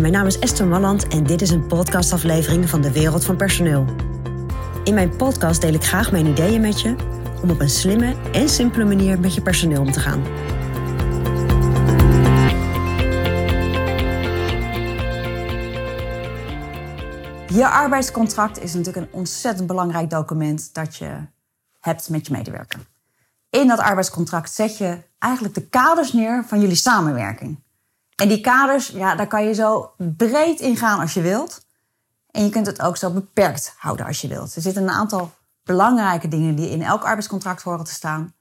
Mijn naam is Esther Malland en dit is een podcastaflevering van de Wereld van Personeel. In mijn podcast deel ik graag mijn ideeën met je om op een slimme en simpele manier met je personeel om te gaan. Je arbeidscontract is natuurlijk een ontzettend belangrijk document dat je hebt met je medewerker. In dat arbeidscontract zet je eigenlijk de kaders neer van jullie samenwerking. En die kaders, ja, daar kan je zo breed in gaan als je wilt. En je kunt het ook zo beperkt houden als je wilt. Er zitten een aantal belangrijke dingen die in elk arbeidscontract horen te staan.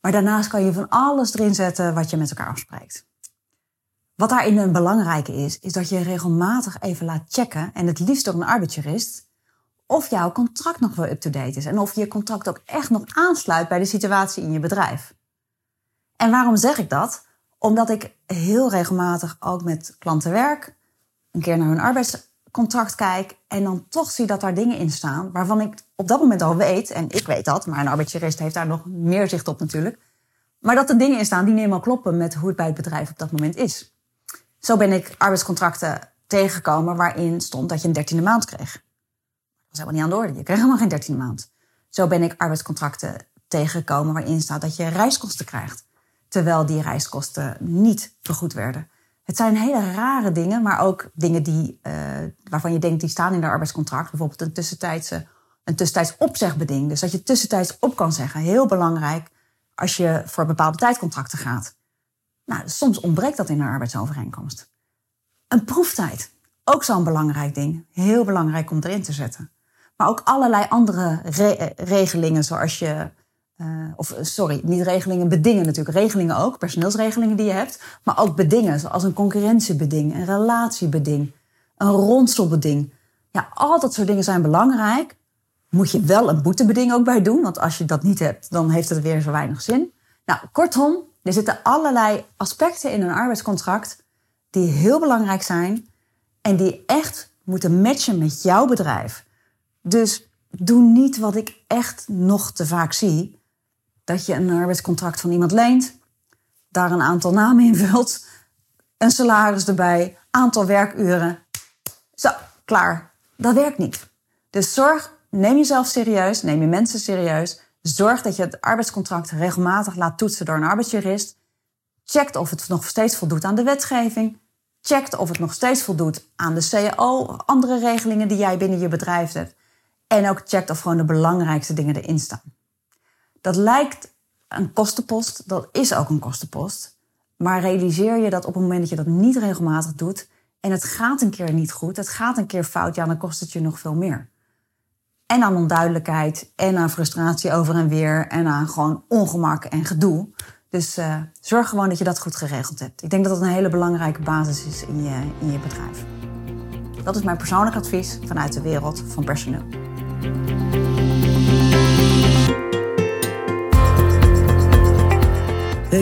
Maar daarnaast kan je van alles erin zetten wat je met elkaar afspreekt. Wat daarin een belangrijke is, is dat je regelmatig even laat checken, en het liefst door een arbeidsjurist, of jouw contract nog wel up-to-date is. En of je contract ook echt nog aansluit bij de situatie in je bedrijf. En waarom zeg ik dat? Omdat ik heel regelmatig ook met klanten werk, een keer naar hun arbeidscontract kijk en dan toch zie dat daar dingen in staan waarvan ik op dat moment al weet, en ik weet dat, maar een arbeidsjurist heeft daar nog meer zicht op natuurlijk, maar dat er dingen in staan die niet helemaal kloppen met hoe het bij het bedrijf op dat moment is. Zo ben ik arbeidscontracten tegengekomen waarin stond dat je een dertiende maand kreeg. Dat was helemaal niet aan de orde. Je kreeg helemaal geen dertiende maand. Zo ben ik arbeidscontracten tegengekomen waarin staat dat je reiskosten krijgt terwijl die reiskosten niet vergoed werden. Het zijn hele rare dingen, maar ook dingen die, uh, waarvan je denkt die staan in de arbeidscontract. Bijvoorbeeld een tussentijdse, een tussentijds opzegbeding. Dus dat je tussentijds op kan zeggen. Heel belangrijk als je voor bepaalde tijdcontracten gaat. Nou, soms ontbreekt dat in een arbeidsovereenkomst. Een proeftijd, ook zo'n belangrijk ding. Heel belangrijk om erin te zetten. Maar ook allerlei andere re regelingen, zoals je uh, of sorry, niet regelingen, bedingen natuurlijk. Regelingen ook, personeelsregelingen die je hebt. Maar ook bedingen, zoals een concurrentiebeding, een relatiebeding, een ronselbeding. Ja, al dat soort dingen zijn belangrijk. Moet je wel een boetebeding ook bij doen, want als je dat niet hebt, dan heeft het weer zo weinig zin. Nou, kortom, er zitten allerlei aspecten in een arbeidscontract die heel belangrijk zijn en die echt moeten matchen met jouw bedrijf. Dus doe niet wat ik echt nog te vaak zie dat je een arbeidscontract van iemand leent, daar een aantal namen invult, een salaris erbij, aantal werkuren. Zo, klaar. Dat werkt niet. Dus zorg, neem jezelf serieus, neem je mensen serieus. Zorg dat je het arbeidscontract regelmatig laat toetsen door een arbeidsjurist. Checkt of het nog steeds voldoet aan de wetgeving. Checkt of het nog steeds voldoet aan de CAO, andere regelingen die jij binnen je bedrijf hebt. En ook checkt of gewoon de belangrijkste dingen erin staan. Dat lijkt een kostenpost, dat is ook een kostenpost. Maar realiseer je dat op het moment dat je dat niet regelmatig doet en het gaat een keer niet goed, het gaat een keer fout, ja, dan kost het je nog veel meer. En aan onduidelijkheid en aan frustratie over en weer en aan gewoon ongemak en gedoe. Dus uh, zorg gewoon dat je dat goed geregeld hebt. Ik denk dat dat een hele belangrijke basis is in je, in je bedrijf. Dat is mijn persoonlijk advies vanuit de wereld van personeel.